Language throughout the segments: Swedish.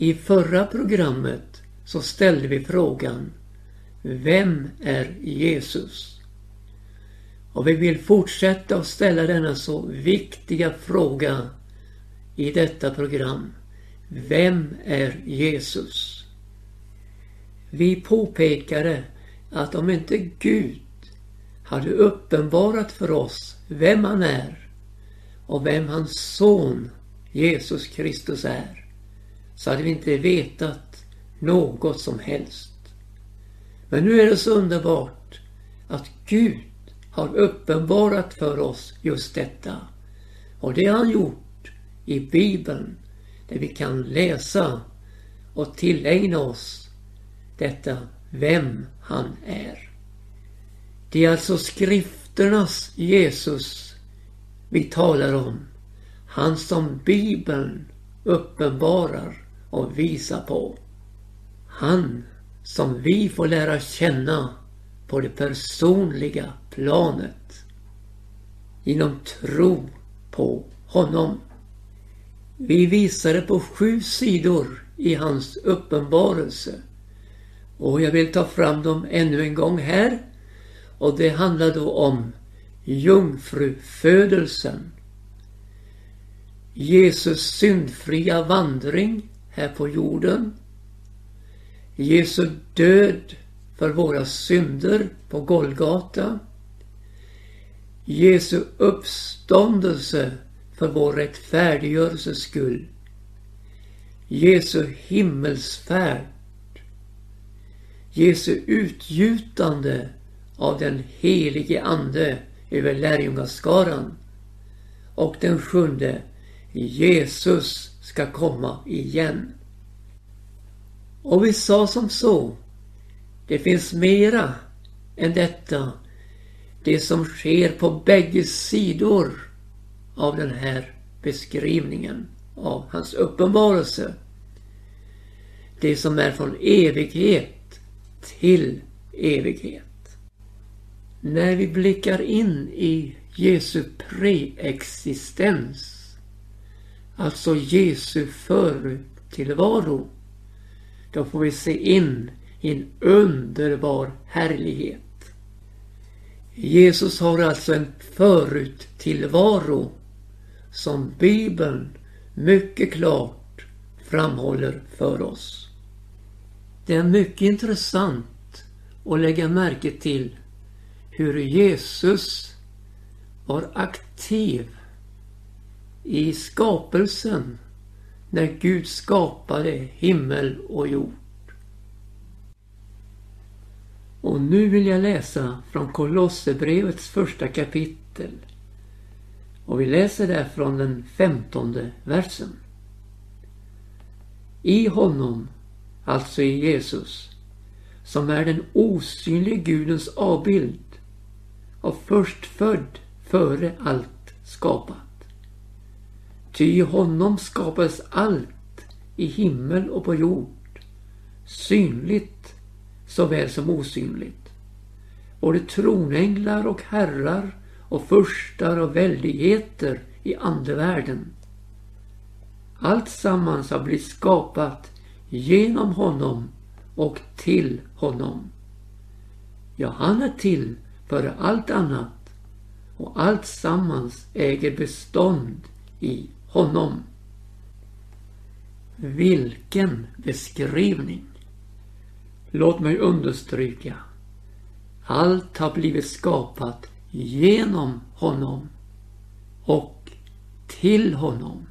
I förra programmet så ställde vi frågan Vem är Jesus? Och vi vill fortsätta att ställa denna så viktiga fråga i detta program. Vem är Jesus? Vi påpekade att om inte Gud hade uppenbarat för oss vem han är och vem hans son Jesus Kristus är så hade vi inte vetat något som helst. Men nu är det så underbart att Gud har uppenbarat för oss just detta. Och det har han gjort i Bibeln där vi kan läsa och tillägna oss detta vem han är. Det är alltså skrifternas Jesus vi talar om. Han som Bibeln uppenbarar och visa på. Han som vi får lära känna på det personliga planet. Genom tro på honom. Vi visade på sju sidor i hans uppenbarelse. Och jag vill ta fram dem ännu en gång här. Och det handlar då om jungfrufödelsen. Jesus syndfria vandring här på jorden. Jesu död för våra synder på Golgata. Jesu uppståndelse för vår rättfärdiggörelses skull. Jesu himmelsfärd. Jesu utgjutande av den helige Ande över lärjungaskaran. Och den sjunde, Jesus ska komma igen. Och vi sa som så, det finns mera än detta. Det som sker på bägge sidor av den här beskrivningen av hans uppenbarelse. Det som är från evighet till evighet. När vi blickar in i Jesu preexistens, alltså Jesu förtillvaro, då får vi se in i en underbar härlighet. Jesus har alltså en föruttillvaro som Bibeln mycket klart framhåller för oss. Det är mycket intressant att lägga märke till hur Jesus var aktiv i skapelsen när Gud skapade himmel och jord. Och nu vill jag läsa från Kolosserbrevets första kapitel. Och vi läser där från den femtonde versen. I honom, alltså i Jesus, som är den osynlige Gudens avbild och förstfödd före allt skapat. Ty i honom skapades allt i himmel och på jord, synligt såväl som osynligt. Både tronänglar och herrar och furstar och väldigheter i andevärlden. Allt sammans har blivit skapat genom honom och till honom. Ja, han är till före allt annat och allt sammans äger bestånd i honom. Vilken beskrivning! Låt mig understryka. Allt har blivit skapat genom honom och till honom.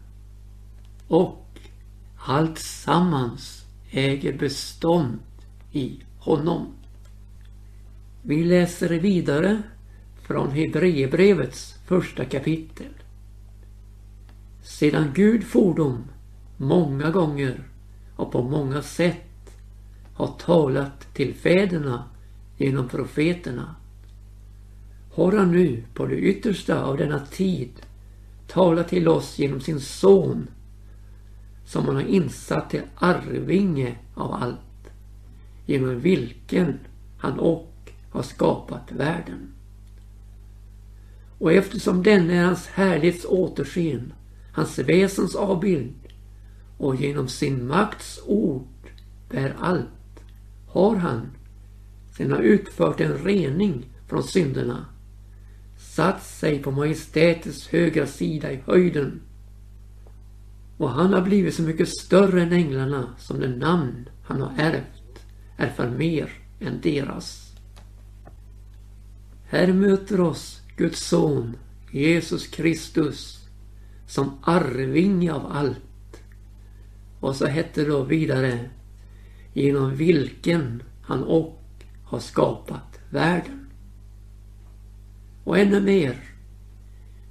Och allt sammans äger bestånd i honom. Vi läser vidare från Hebreerbrevets första kapitel. Sedan Gud fordom många gånger och på många sätt har talat till fäderna genom profeterna har han nu på det yttersta av denna tid talat till oss genom sin son som han har insatt till arvinge av allt genom vilken han och har skapat världen. Och eftersom denne är hans härlighets återsken, hans väsens avbild och genom sin makts ord bär allt har han, sedan han utfört en rening från synderna, satt sig på majestätets högra sida i höjden. Och han har blivit så mycket större än änglarna som det namn han har ärvt är för mer än deras. Här möter oss Guds son Jesus Kristus som arvinge av allt. Och så hette det då vidare genom vilken han och har skapat världen. Och ännu mer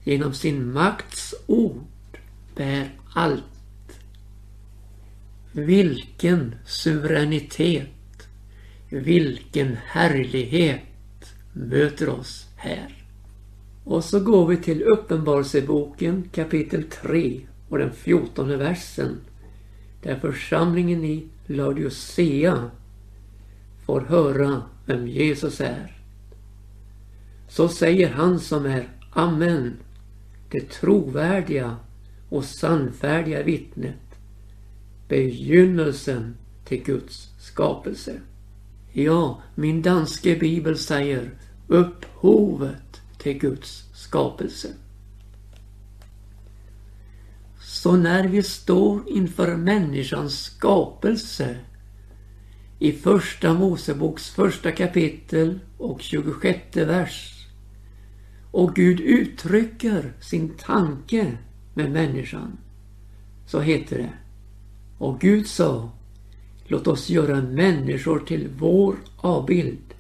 genom sin makts ord bär allt. Vilken suveränitet, vilken härlighet möter oss här. Och så går vi till Uppenbarelseboken kapitel 3 och den fjortonde versen. Där församlingen i Laodicea får höra vem Jesus är. Så säger han som är Amen, det trovärdiga och sannfärdiga vittnet, begynnelsen till Guds skapelse. Ja, min danske bibel säger upphovet till Guds skapelse. Så när vi står inför människans skapelse i första Moseboks första kapitel och 26 vers och Gud uttrycker sin tanke med människan så heter det och Gud sa Låt oss göra människor till vår avbild,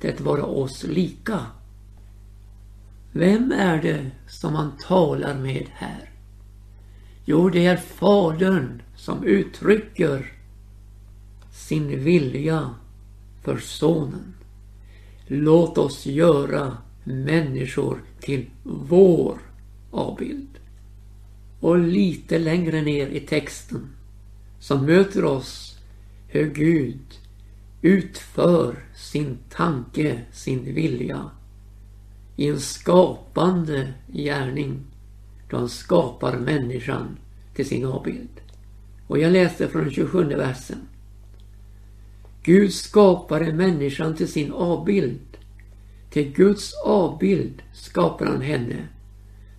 det vara oss lika. Vem är det som han talar med här? Jo, det är Fadern som uttrycker sin vilja för Sonen. Låt oss göra människor till vår avbild. Och lite längre ner i texten så möter oss hur Gud utför sin tanke, sin vilja i en skapande gärning då han skapar människan till sin avbild. Och jag läste från den 27 versen. Gud skapade människan till sin avbild. Till Guds avbild skapar han henne.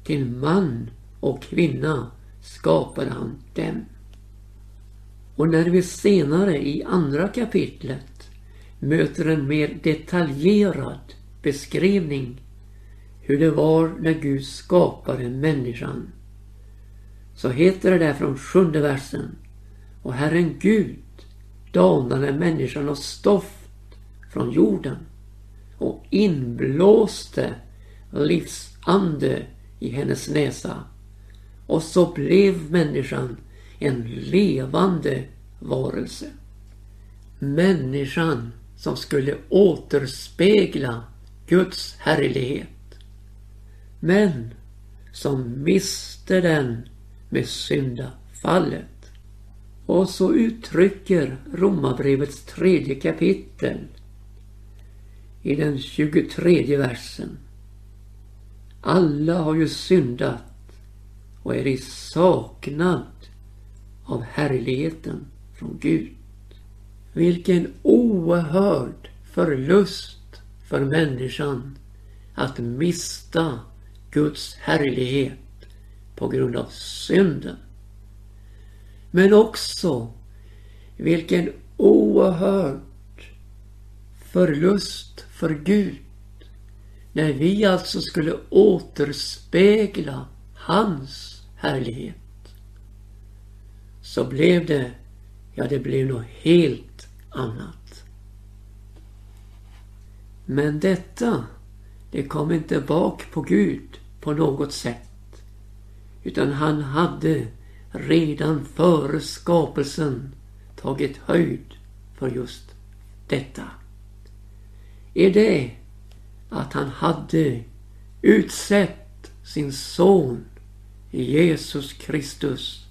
Till man och kvinna skapade han dem. Och när vi senare i andra kapitlet möter en mer detaljerad beskrivning hur det var när Gud skapade människan. Så heter det där från sjunde versen. Och Herren Gud danade människan av stoft från jorden och inblåste livsande i hennes näsa. Och så blev människan en levande varelse. Människan som skulle återspegla Guds härlighet men som miste den med syndafallet. Och så uttrycker Romarbrevets tredje kapitel i den 23 versen. Alla har ju syndat och är i saknad av härligheten från Gud. Vilken oerhörd förlust för människan att mista Guds härlighet på grund av synden. Men också vilken oerhörd förlust för Gud när vi alltså skulle återspegla hans härlighet. Så blev det, ja det blev något helt annat. Men detta, det kom inte bak på Gud på något sätt. Utan han hade redan före skapelsen tagit höjd för just detta. Är det att han hade utsett sin son Jesus Kristus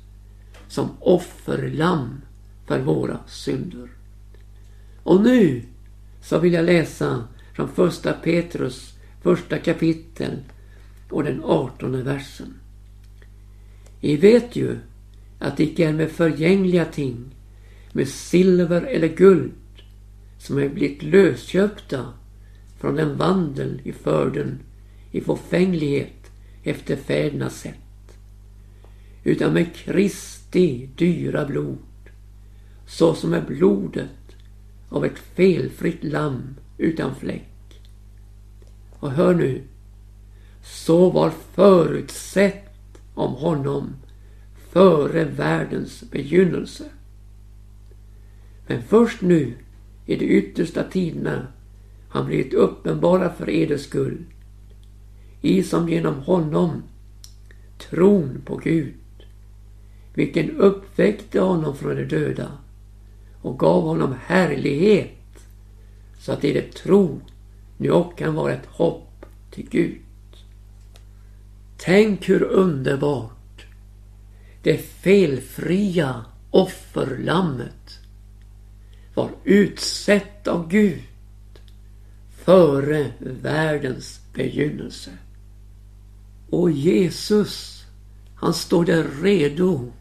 som offerlamm för våra synder. Och nu så vill jag läsa från första Petrus första kapitel och den artonde versen. I vet ju att det icke är med förgängliga ting, med silver eller guld, som är blivit lösköpta från den vandel i förden i förfänglighet efter fädernas sätt, utan med Kristi dyra blod, så som är blodet av ett felfritt lamm utan fläck. Och hör nu, så var förutsett om honom före världens begynnelse. Men först nu i de yttersta tiderna han blivit uppenbara för eders skull. I som genom honom tron på Gud, vilken uppväckte honom från de döda och gav honom härlighet så att i det tro nu kan vara ett hopp till Gud. Tänk hur underbart det felfria offerlammet var utsett av Gud före världens begynnelse. Och Jesus, han står där redo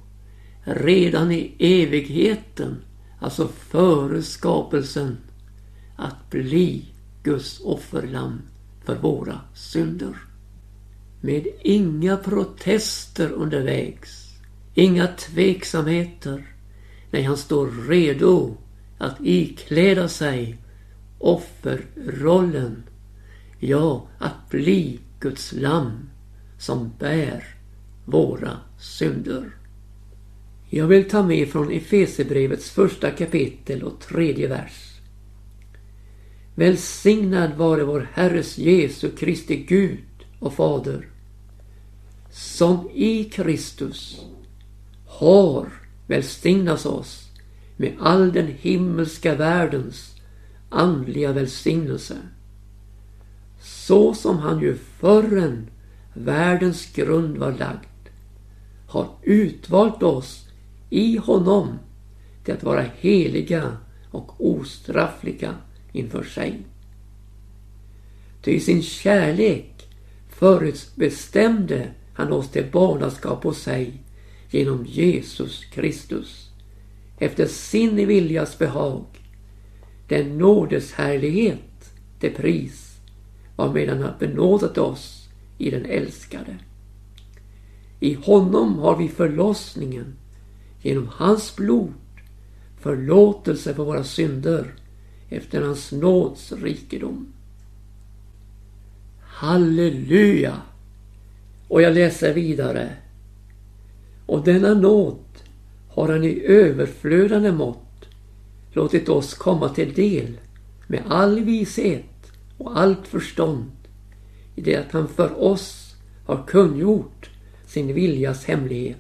redan i evigheten, alltså före skapelsen, att bli Guds offerlamm för våra synder. Med inga protester undervägs, inga tveksamheter. Nej, han står redo att ikläda sig offerrollen. Ja, att bli Guds lamm som bär våra synder. Jag vill ta med från Efesebrevets första kapitel och tredje vers. Välsignad vare vår Herres Jesu Kristi Gud och Fader som i Kristus har välsignat oss med all den himmelska världens andliga välsignelse. Så som han ju förrän världens grund var lagd har utvalt oss i honom till att vara heliga och ostraffliga inför sig. Ty i sin kärlek förutbestämde han oss till barnaskap hos sig genom Jesus Kristus efter sin viljas behag den nådes härlighet det pris varmed han har benådat oss i den älskade. I honom har vi förlossningen genom hans blod förlåtelse för våra synder efter hans nåds rikedom. Halleluja! Och jag läser vidare. Och denna nåd har han i överflödande mått låtit oss komma till del med all vishet och allt förstånd i det att han för oss har kungjort sin viljas hemlighet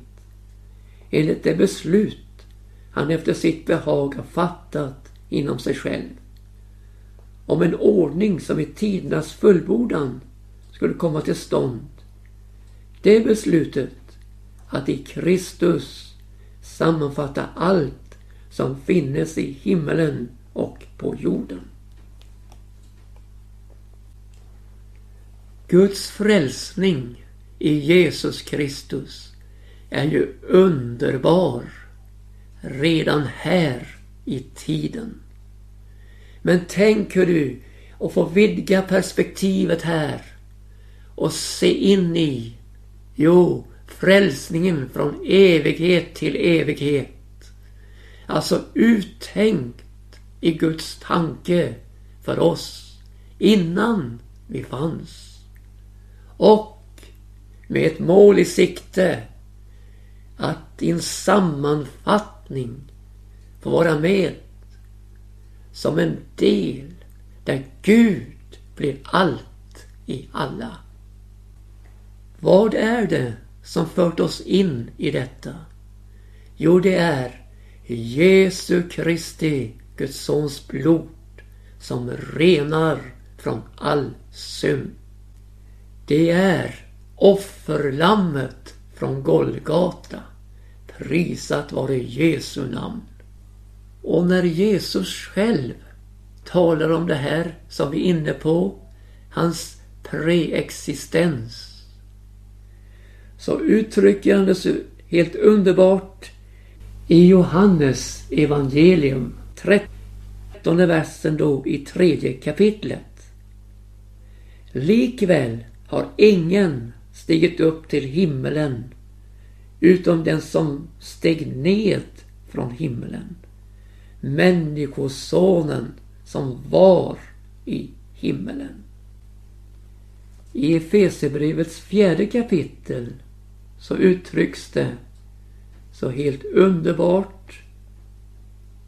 enligt det beslut han efter sitt behag har fattat inom sig själv. Om en ordning som i tidernas fullbordan skulle komma till stånd. Det beslutet att i Kristus sammanfatta allt som finnes i himmelen och på jorden. Guds frälsning i Jesus Kristus är ju underbar redan här i tiden. Men tänk hur du och få vidga perspektivet här och se in i, jo, frälsningen från evighet till evighet. Alltså uttänkt i Guds tanke för oss innan vi fanns. Och med ett mål i sikte att i en sammanfattning få vara med som en del där Gud blir allt i alla. Vad är det som fört oss in i detta? Jo, det är Jesu Kristi, Guds sons blod som renar från all synd. Det är offerlammet från Golgata. Prisat vare Jesu namn. Och när Jesus själv talar om det här som vi är inne på, hans preexistens, så uttrycker han det så helt underbart i Johannes evangelium 13 versen då i tredje kapitlet. Likväl har ingen stigit upp till himmelen utom den som steg ned från himmelen. Människosonen som var i himmelen. I Efesierbrevets fjärde kapitel så uttrycks det så helt underbart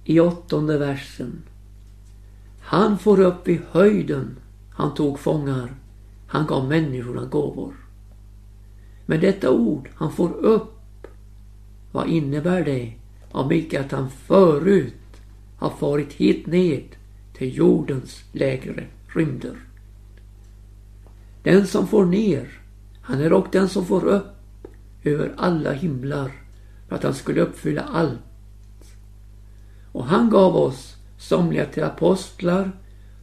i åttonde versen. Han får upp i höjden, han tog fångar, han gav människorna gåvor. Men detta ord, han får upp, vad innebär det? Om mycket att han förut har farit hit ned till jordens lägre rymder. Den som får ner, han är och den som får upp över alla himlar för att han skulle uppfylla allt. Och han gav oss somliga till apostlar,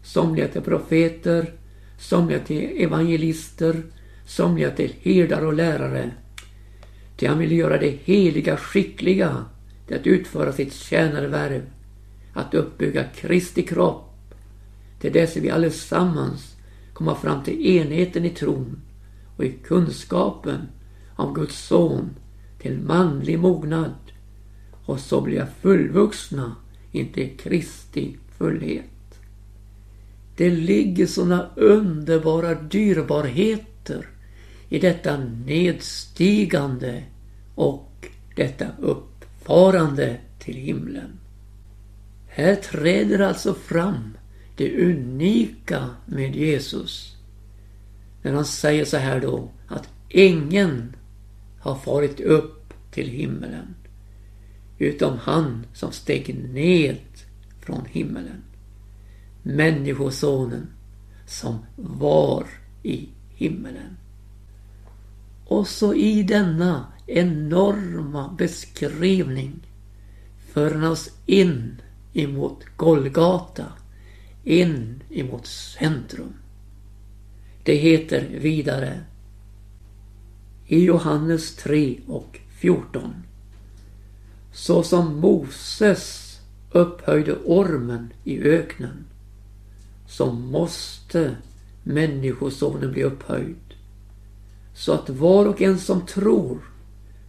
somliga till profeter, somliga till evangelister, somliga till herdar och lärare. Till han ville göra det heliga skickliga till att utföra sitt tjänarvärv, att uppbygga Kristi kropp, till dess vi allesammans komma fram till enheten i tron och i kunskapen om Guds son till manlig mognad och så blir jag fullvuxna intill Kristi fullhet. Det ligger såna underbara dyrbarheter i detta nedstigande och detta uppfarande till himlen. Här träder alltså fram det unika med Jesus. När han säger så här då att ingen har farit upp till himmelen utom han som steg ned från himmelen. Människosonen som var i himmelen. Och så i denna enorma beskrivning för han oss in emot Golgata, in emot centrum. Det heter vidare i Johannes 3 och 14. Så som Moses upphöjde ormen i öknen så måste Människosonen bli upphöjd så att var och en som tror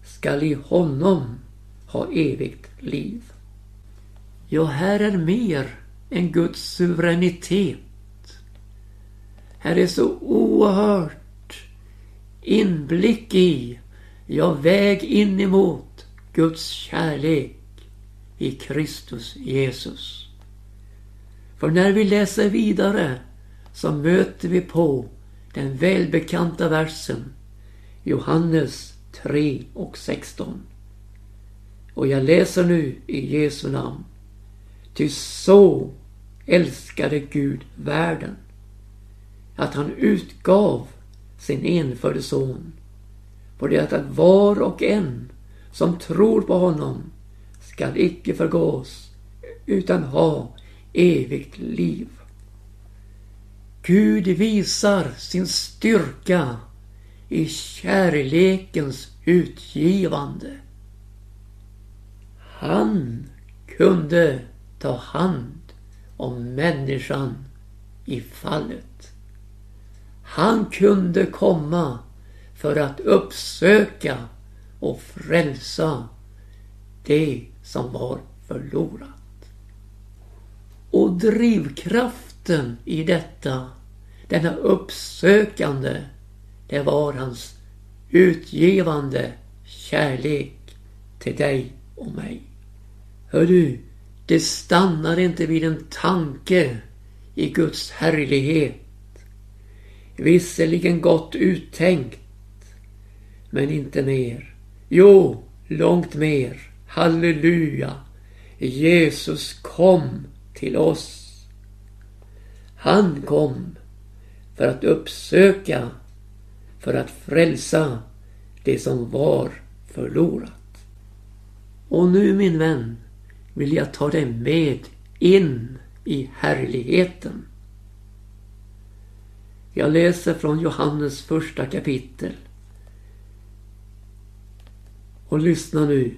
skall i honom ha evigt liv. Ja, här är mer än Guds suveränitet. Här är så oerhört inblick i, ja väg in emot Guds kärlek i Kristus Jesus. För när vi läser vidare så möter vi på den välbekanta versen Johannes 3 och 16. Och jag läser nu i Jesu namn. Ty så älskade Gud världen att han utgav sin enfödde son på det att var och en som tror på honom skall icke förgås utan ha evigt liv. Gud visar sin styrka i kärlekens utgivande. Han kunde ta hand om människan i fallet. Han kunde komma för att uppsöka och frälsa det som var förlorat. Och drivkraften i detta, denna uppsökande, det var hans utgivande kärlek till dig och mig. Hör du, det stannar inte vid en tanke i Guds härlighet Visserligen gott uttänkt, men inte mer. Jo, långt mer. Halleluja! Jesus kom till oss. Han kom för att uppsöka, för att frälsa det som var förlorat. Och nu min vän vill jag ta dig med in i härligheten. Jag läser från Johannes första kapitel. Och lyssna nu.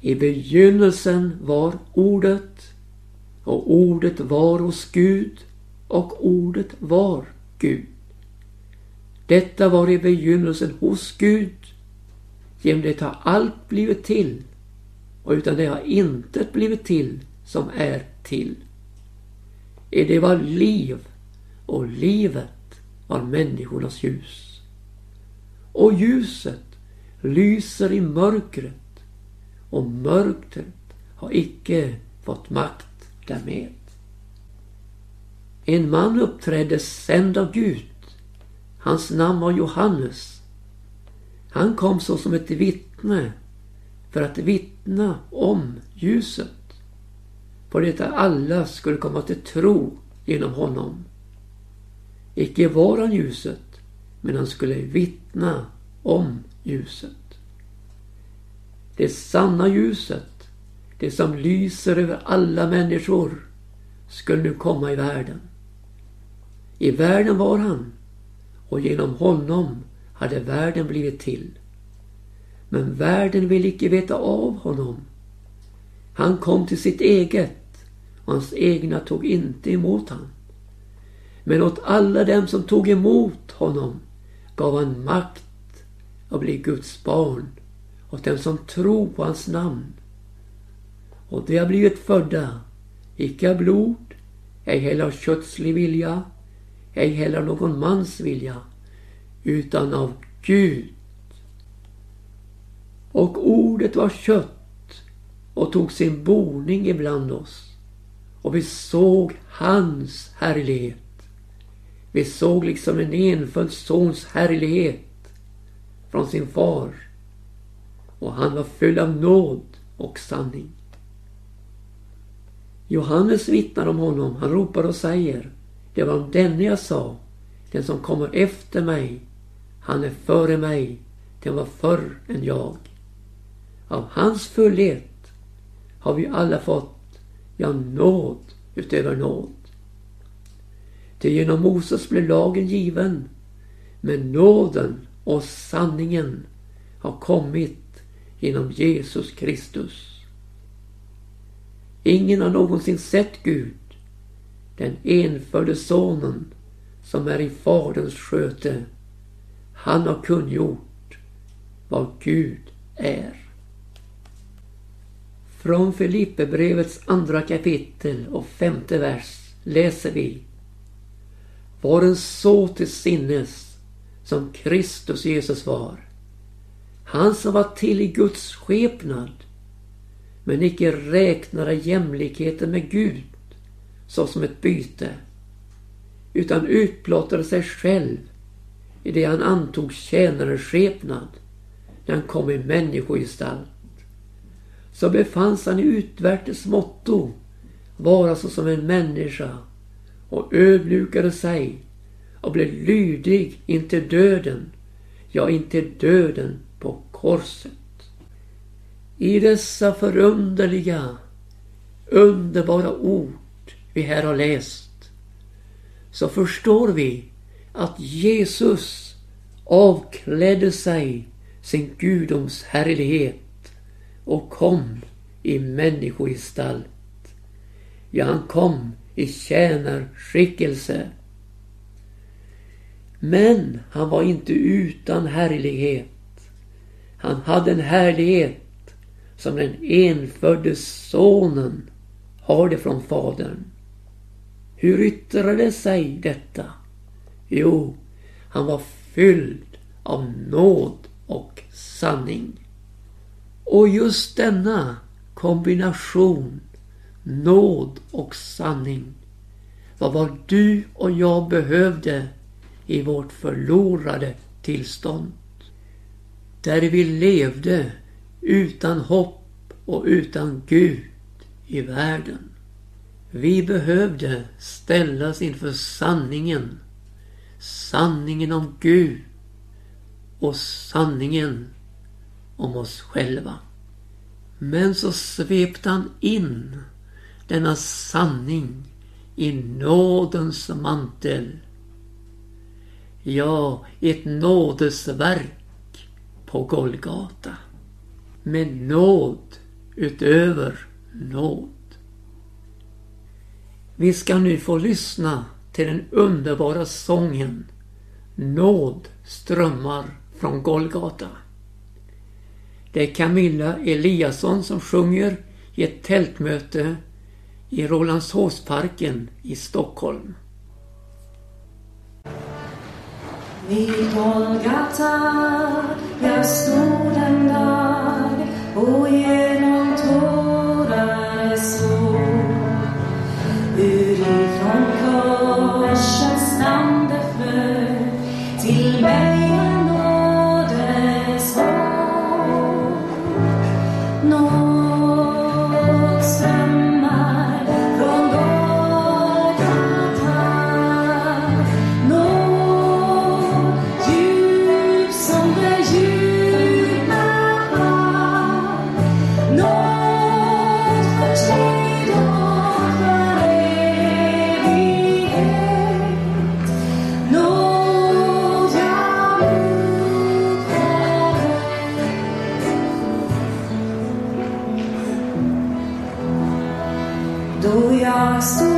I begynnelsen var ordet och ordet var hos Gud och ordet var Gud. Detta var i begynnelsen hos Gud. Genom det har allt blivit till och utan det har intet blivit till som är till. I det var liv och livet var människornas ljus. Och ljuset lyser i mörkret och mörkret har icke fått makt därmed. En man uppträdde sänd av Gud. Hans namn var Johannes. Han kom så som ett vittne för att vittna om ljuset. På det alla skulle komma till tro genom honom. Icke var han ljuset, men han skulle vittna om ljuset. Det sanna ljuset, det som lyser över alla människor, skulle nu komma i världen. I världen var han och genom honom hade världen blivit till. Men världen vill icke veta av honom. Han kom till sitt eget och hans egna tog inte emot honom. Men åt alla dem som tog emot honom gav han makt att bli Guds barn åt dem som tror på hans namn. Och de har blivit födda, icke av blod, ej heller av kötslig vilja, ej heller av någon mans vilja, utan av Gud. Och ordet var kött och tog sin boning ibland oss. Och vi såg hans härlighet. Vi såg liksom en enfödd sons härlighet från sin far. Och han var full av nåd och sanning. Johannes vittnar om honom. Han ropar och säger det var om denne jag sa. Den som kommer efter mig, han är före mig. Den var förr än jag. Av hans fullhet har vi alla fått, ja, nåd utöver nåd. Ty genom Moses blev lagen given, men nåden och sanningen har kommit genom Jesus Kristus. Ingen har någonsin sett Gud, den enfödde sonen som är i Faderns sköte. Han har kungjort vad Gud är. Från Filipperbrevets andra kapitel och femte vers läser vi. Var en så till sinnes som Kristus Jesus var. Han som var till i Guds skepnad men icke räknade jämlikheten med Gud såsom ett byte utan utblottade sig själv i det han antog tjänarens skepnad när han kom i människogestalt. Så befanns han i utvärtes motto vara såsom en människa och ödmjukade sig och blev lydig intill döden, ja intill döden på korset. I dessa förunderliga, underbara ord vi här har läst så förstår vi att Jesus avklädde sig sin gudoms härlighet och kom i människogestalt. Ja, han kom i tjänarskickelse. Men han var inte utan härlighet. Han hade en härlighet som den enfödde sonen har det från Fadern. Hur yttrade sig detta? Jo, han var fylld av nåd och sanning. Och just denna kombination, nåd och sanning, var vad du och jag behövde i vårt förlorade tillstånd. Där vi levde utan hopp och utan Gud i världen. Vi behövde ställas inför sanningen. Sanningen om Gud och sanningen om oss själva. Men så svepte han in denna sanning i nådens mantel. Ja, ett nådesverk på Golgata. Med nåd utöver nåd. Vi ska nu få lyssna till den underbara sången Nåd strömmar från Golgata. Det är Camilla Eliasson som sjunger i ett tältmöte i Rålambshovsparken i Stockholm. Vid Golgata, jag stod en dag och genom lost.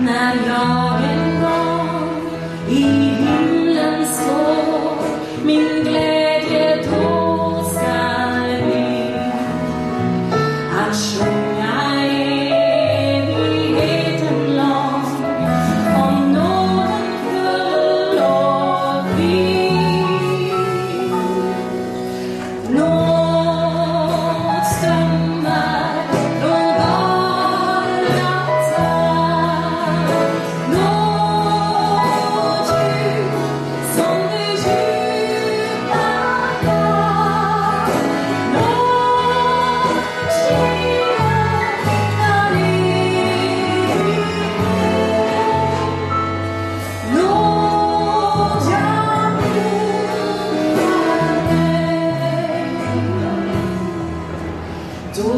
När jag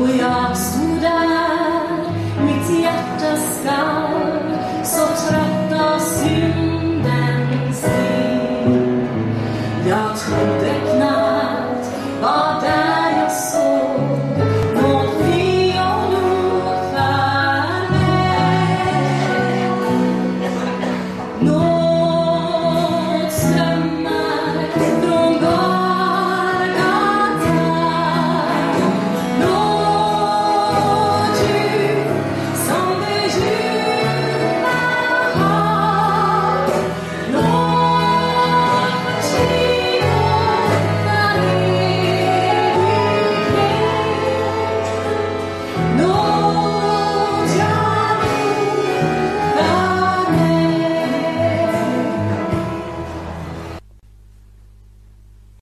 jag are där, mitt hjärta